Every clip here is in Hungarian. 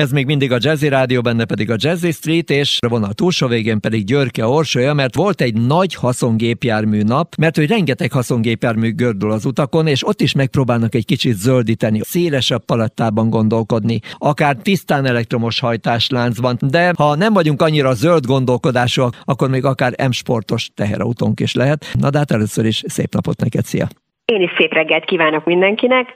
Ez még mindig a Jazzy Rádió, benne pedig a Jazzy Street, és a vonal túlsó végén pedig Györke Orsolya, mert volt egy nagy haszongépjármű nap, mert hogy rengeteg haszongépjármű gördül az utakon, és ott is megpróbálnak egy kicsit zöldíteni, szélesebb palettában gondolkodni, akár tisztán elektromos hajtásláncban, de ha nem vagyunk annyira zöld gondolkodásúak, akkor még akár M-sportos teherautónk is lehet. Na de hát először is szép napot neked, szia! Én is szép reggelt kívánok mindenkinek.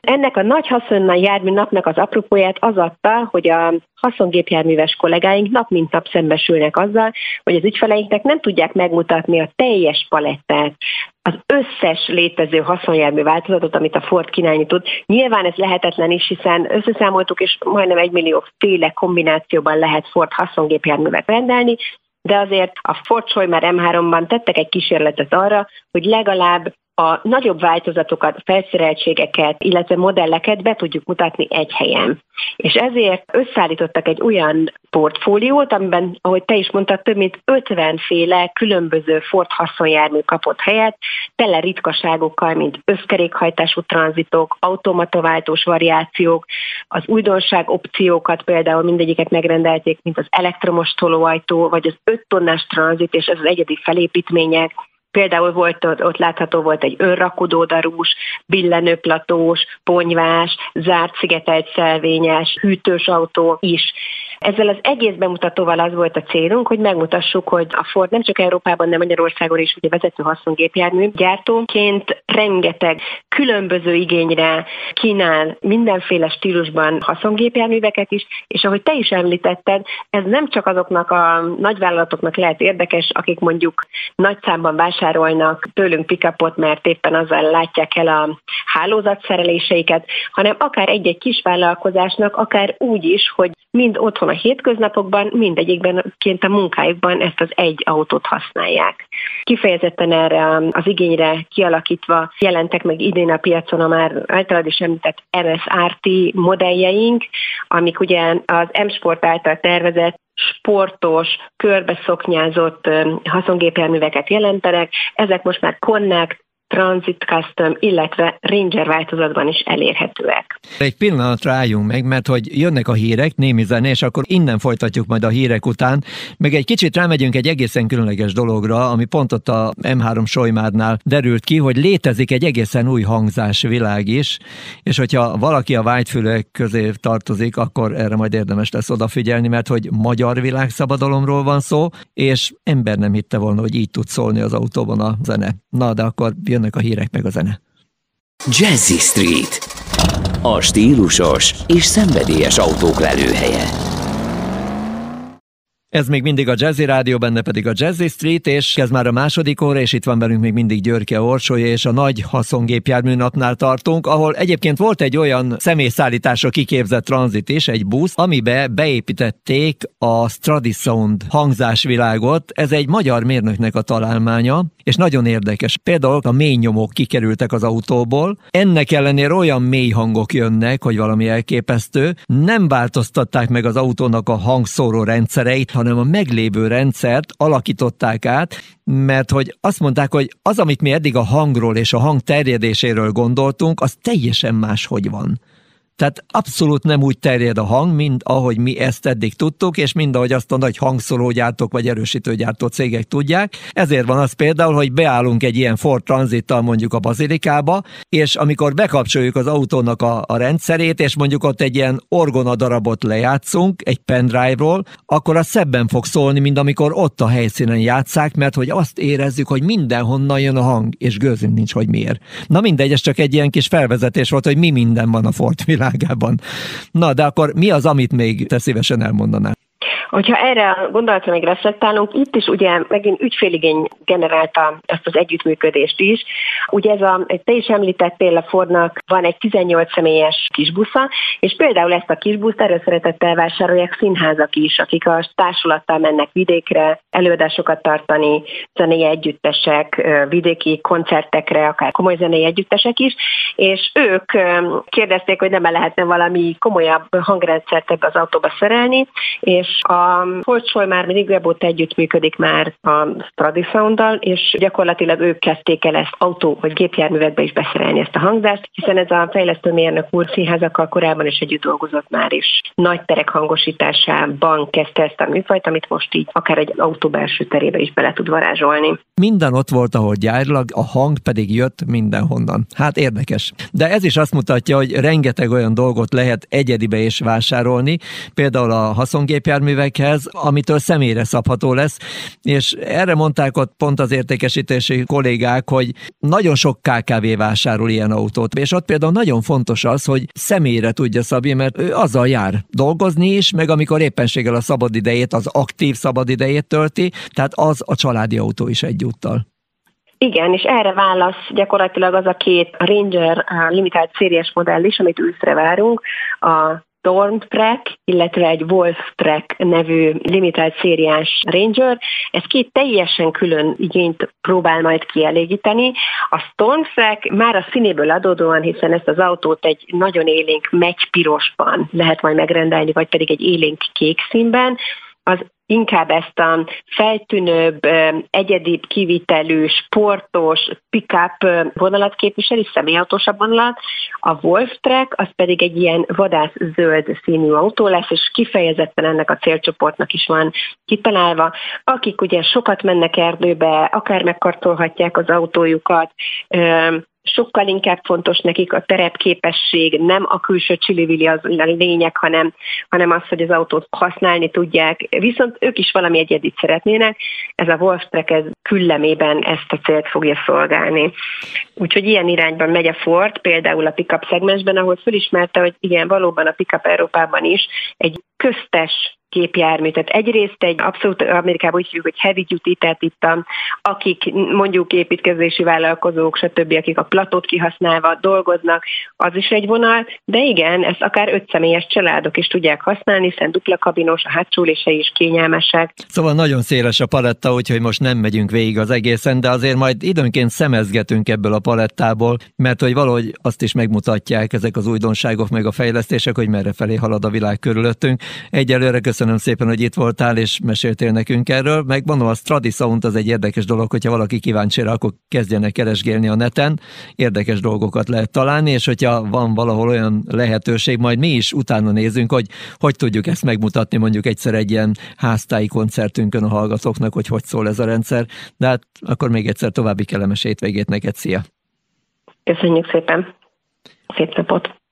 Ennek a nagy haszonnal jármű napnak az apropóját az adta, hogy a haszongépjárműves kollégáink nap mint nap szembesülnek azzal, hogy az ügyfeleinknek nem tudják megmutatni a teljes palettát, az összes létező haszonjármű változatot, amit a Ford kínálni tud. Nyilván ez lehetetlen is, hiszen összeszámoltuk, és majdnem egy millió féle kombinációban lehet Ford haszongépjárművet rendelni, de azért a Ford Schoimer M3-ban tettek egy kísérletet arra, hogy legalább a nagyobb változatokat, felszereltségeket, illetve modelleket be tudjuk mutatni egy helyen. És ezért összeállítottak egy olyan portfóliót, amiben, ahogy te is mondtad, több mint 50 féle különböző Ford haszonjármű kapott helyet, tele ritkaságokkal, mint összkerékhajtású tranzitok, automataváltós variációk, az újdonság opciókat például mindegyiket megrendelték, mint az elektromos tolóajtó, vagy az 5 tonnás tranzit és az egyedi felépítmények, Például volt ott, látható volt egy önrakodódarús, billenőplatós, ponyvás, zárt szigetelt szelvényes, hűtős autó is. Ezzel az egész bemutatóval az volt a célunk, hogy megmutassuk, hogy a Ford nem csak Európában, de Magyarországon is ugye vezető haszongépjármű gyártóként rengeteg különböző igényre kínál mindenféle stílusban haszongépjárműveket is, és ahogy te is említetted, ez nem csak azoknak a nagyvállalatoknak lehet érdekes, akik mondjuk nagy számban vásárolnak tőlünk pikapot, mert éppen azzal látják el a hálózatszereléseiket, hanem akár egy-egy kis vállalkozásnak, akár úgy is, hogy mind otthon a hétköznapokban, mindegyikben ként a munkájukban ezt az egy autót használják. Kifejezetten erre az igényre kialakítva jelentek meg idén a piacon a már általad is említett MSRT modelljeink, amik ugye az M-Sport által tervezett sportos, körbeszoknyázott haszongépjárműveket jelentenek. Ezek most már Connect, Transit Custom, illetve Ranger változatban is elérhetőek. Egy pillanatra álljunk meg, mert hogy jönnek a hírek, némi zene, és akkor innen folytatjuk majd a hírek után, meg egy kicsit rámegyünk egy egészen különleges dologra, ami pont ott a M3 Solymárnál derült ki, hogy létezik egy egészen új hangzásvilág is, és hogyha valaki a vágyfülek közé tartozik, akkor erre majd érdemes lesz odafigyelni, mert hogy magyar világszabadalomról van szó, és ember nem hitte volna, hogy így tud szólni az autóban a zene. Na, de akkor jönnek a hírek meg a zene. Jazzy Street. A stílusos és szenvedélyes autók lelőhelye. Ez még mindig a Jazzy Rádió, benne pedig a Jazzy Street, és ez már a második óra, és itt van velünk még mindig Györke Orsolya, és a nagy haszongépjármű napnál tartunk, ahol egyébként volt egy olyan személyszállításra kiképzett tranzit is, egy busz, amibe beépítették a Stradisound hangzásvilágot. Ez egy magyar mérnöknek a találmánya, és nagyon érdekes. Például a mély nyomok kikerültek az autóból, ennek ellenére olyan mély hangok jönnek, hogy valami elképesztő. Nem változtatták meg az autónak a hangszóró rendszereit, hanem a meglévő rendszert alakították át, mert hogy azt mondták, hogy az, amit mi eddig a hangról és a hang terjedéséről gondoltunk, az teljesen máshogy van. Tehát abszolút nem úgy terjed a hang, mint ahogy mi ezt eddig tudtuk, és mind ahogy azt a nagy hangszológyártók vagy erősítőgyártó cégek tudják. Ezért van az például, hogy beállunk egy ilyen Ford Transittal mondjuk a bazilikába, és amikor bekapcsoljuk az autónak a, a rendszerét, és mondjuk ott egy ilyen orgona darabot lejátszunk egy pendrive-ról, akkor az szebben fog szólni, mint amikor ott a helyszínen játszák, mert hogy azt érezzük, hogy mindenhonnan jön a hang, és gőzünk nincs, hogy miért. Na mindegy, ez csak egy ilyen kis felvezetés volt, hogy mi minden van a Ford világ világában. Na, de akkor mi az, amit még te szívesen elmondanál? Hogyha erre a gondolatra még reflektálunk, itt is ugye megint ügyféligény generálta ezt az együttműködést is. Ugye ez a, te is említettél, a Fordnak van egy 18 személyes kisbusza, és például ezt a kisbuszt szeretettel vásárolják színházak is, akik a társulattal mennek vidékre, előadásokat tartani, zenei együttesek, vidéki koncertekre, akár komoly zenei együttesek is, és ők kérdezték, hogy nem lehetne valami komolyabb hangrendszert ebbe az autóba szerelni, és a A Holcsoly már mindig régóta együttműködik már a Stradisounddal, és gyakorlatilag ők kezdték el ezt autó vagy gépjárművekbe is beszerelni ezt a hangzást, hiszen ez a fejlesztő mérnök úr színházakkal korábban is együtt dolgozott már is. Nagy terek hangosításában kezdte ezt a műfajt, amit most így akár egy autó belső terébe is bele tud varázsolni. Minden ott volt, ahol gyárilag, a hang pedig jött mindenhonnan. Hát érdekes. De ez is azt mutatja, hogy rengeteg olyan dolgot lehet egyedibe is vásárolni, például a haszongépjárművekhez, amitől személyre szabható lesz, és erre mondták ott pont az értékesítési kollégák, hogy nagyon sok KKV vásárol ilyen autót, és ott például nagyon fontos az, hogy személyre tudja szabni, mert ő azzal jár dolgozni is, meg amikor éppenséggel a szabadidejét, az aktív szabadidejét tölti, tehát az a családi autó is egyúttal. Igen, és erre válasz gyakorlatilag az a két Ranger a limitált szériás modell is, amit őszre várunk, a Storm illetve egy Wolf Trek nevű limitált szériás Ranger. Ez két teljesen külön igényt próbál majd kielégíteni. A Storm már a színéből adódóan, hiszen ezt az autót egy nagyon élénk pirosban lehet majd megrendelni, vagy pedig egy élénk kék színben, az inkább ezt a feltűnőbb, egyedibb kivitelű, sportos, pick-up vonalat képviseli, személyautósabb vonalat. A Wolf Track az pedig egy ilyen vadász zöld színű autó lesz, és kifejezetten ennek a célcsoportnak is van kitalálva, akik ugye sokat mennek erdőbe, akár megkartolhatják az autójukat, sokkal inkább fontos nekik a terepképesség, nem a külső csilivili az a lényeg, hanem, hanem az, hogy az autót használni tudják. Viszont ők is valami egyedit szeretnének, ez a Wolfstrek ez küllemében ezt a célt fogja szolgálni. Úgyhogy ilyen irányban megy a Ford, például a pickup szegmensben, ahol fölismerte, hogy igen, valóban a pickup Európában is egy köztes gépjármű. Tehát egyrészt egy abszolút Amerikában úgy hívjuk, hogy heavy duty, tehát itt a, akik mondjuk építkezési vállalkozók, stb., akik a platót kihasználva dolgoznak, az is egy vonal, de igen, ezt akár öt személyes családok is tudják használni, hiszen dupla kabinos, a hátsólései is kényelmesek. Szóval nagyon széles a paletta, úgyhogy most nem megyünk végig az egészen, de azért majd időnként szemezgetünk ebből a palettából, mert hogy valahogy azt is megmutatják ezek az újdonságok, meg a fejlesztések, hogy merre felé halad a világ körülöttünk. Egyelőre köszönöm szépen, hogy itt voltál, és meséltél nekünk erről. Meg mondom, a Stradi Sound az egy érdekes dolog, hogyha valaki kíváncsi rá, akkor kezdjenek keresgélni a neten. Érdekes dolgokat lehet találni, és hogyha van valahol olyan lehetőség, majd mi is utána nézünk, hogy hogy tudjuk ezt megmutatni mondjuk egyszer egy ilyen háztáji koncertünkön a hallgatóknak, hogy hogy szól ez a rendszer. De hát akkor még egyszer további kellemes étvégét neked. Szia! Köszönjük szépen! Szép napot!